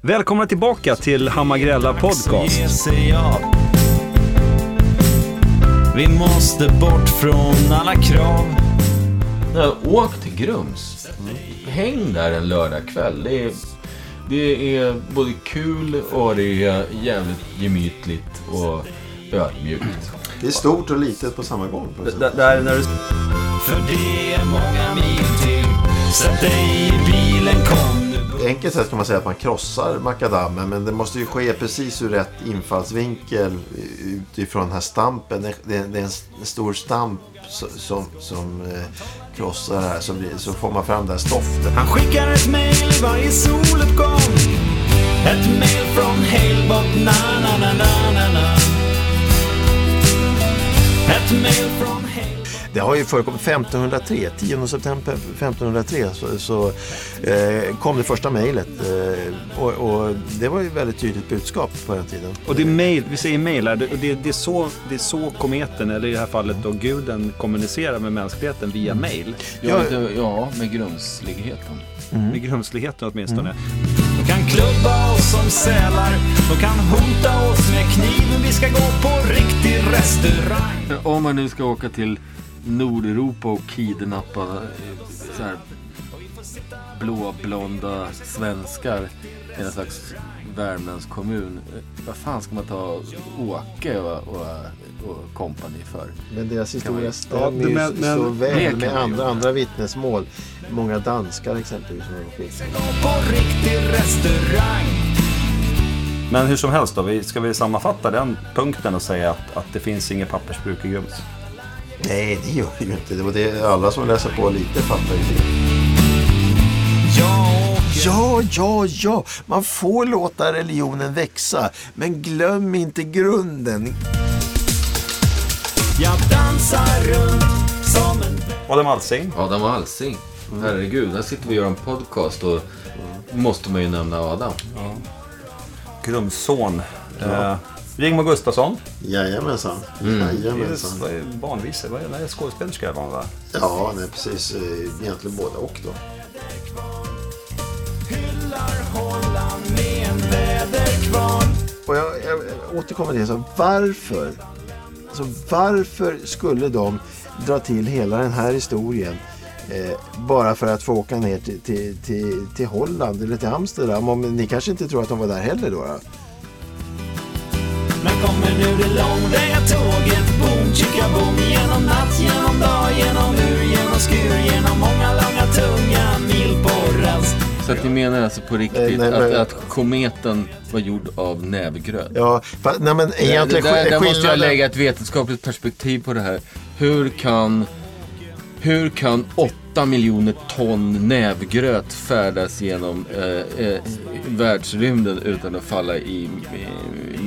Välkomna tillbaka till Hammargrella Podcast. Vi måste bort från alla krav. Åk till Grums. Häng där en lördagkväll. Det är, det är både kul och det är jävligt gemytligt och ödmjukt. Det är stort och litet på samma gång. På. D- Där när du För det är många mil till. Sätt dig i bilen, kom. Enkelt sett kan man säga att man krossar makadammen men det måste ju ske precis ur rätt infallsvinkel utifrån den här stampen. Det är en stor stamp som, som eh, krossar här så, blir, så får man fram det här stoftet. Han skickar ett mail i varje soluppgång. Ett mail från Halebop, Det har ju förekommit 1503, 10 september 1503 så, så eh, kom det första mejlet eh, och, och det var ju ett väldigt tydligt budskap på den tiden. Och det är mail, vi säger mail här, det, det, det, är så, det är så kometen, eller i det här fallet då guden, kommunicerar med mänskligheten via mail. Ja, det, ja med grumsligheten. Med grumsligheten åtminstone. De kan klubba oss som sälar. De kan hota oss med kniven. Vi ska gå på riktig restaurang. Om man nu ska åka till Nordeuropa och kidnappa eh, så här blåblonda svenskar i en slags Värmlandskommun. eh, Vad fan ska man ta Åke och, och, och kompani för? Men deras historia Ja, stämmer men- ju men- så väl med andra, andra vittnesmål. Många danskar exempelvis som har skit. Men hur som helst då, vi, ska vi sammanfatta den punkten och säga att, att det finns inget pappersbruk i Grums? Nej, det gör det ju inte. Det var det alla som läser på lite fattar ju det. Ja, ja, ja. Man får låta religionen växa. Men glöm inte grunden. Jag dansar runt som en Adam Alsing. Adam Alsing. Herregud, här sitter vi och gör en podcast och måste man ju nämna Adam. Grums son. Eh, Rigmor Gustafsson. Jajamensan. Det är, Jajamensan. vad är barnvise, vad är, nej, skådespelerska var hon va? Ja, nej, precis. Eh, Egentligen båda och då. Och jag, jag, jag återkommer till det. Så varför? Så varför skulle de dra till hela den här historien eh, bara för att få åka ner till, till, till, till Holland eller till Amsterdam? Om, ni kanske inte tror att de var där heller då? då? När kommer nu det långväga tåget? Boom, chicka boom. Genom natt, genom dag, genom ur, genom skur. Genom många långa tunga mil på rast. Så att ni menar alltså på riktigt Nej, nej, nej. Att, att kometen var gjord av nävgröt? Ja, fa, nej men egentligen där, där, där måste jag skillnaden- lägga ett vetenskapligt perspektiv på det här. Hur kan, hur kan 8 miljoner ton nävgröt färdas genom eh, eh, världsrymden utan att falla i, i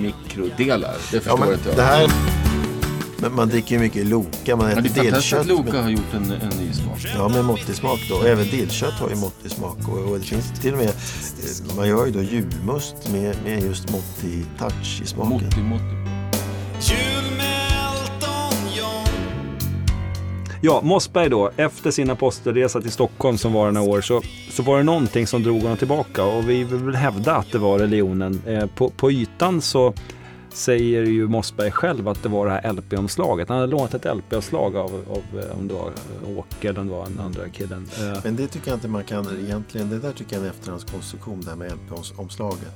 mikrodelar? Det Ja, förstår men inte jag. det här... Men man dricker ju mycket Loka, man äter det är fantastiskt dillkött. att Loka med- har gjort en, en ny smak. Ja, med måttlig smak då. Och även dillkött har ju måttlig smak. Och, och det finns till och med, eh, man gör ju då julmust med, med just måttlig touch i smaken. Måttlig, måttlig. Ja, Mossberg då, efter sin apostelresa till Stockholm som var några år så, så var det någonting som drog honom tillbaka och vi vill hävda att det var religionen. Eh, på, på ytan så säger ju Mossberg själv att det var det här LP-omslaget. Han hade lånat ett LP-omslag av, av eh, om det var Åke eller om det var den andra killen. Eh. Men det tycker jag inte man kan egentligen. Det där tycker jag är en efterhandskonstruktion, det här med LP-omslaget.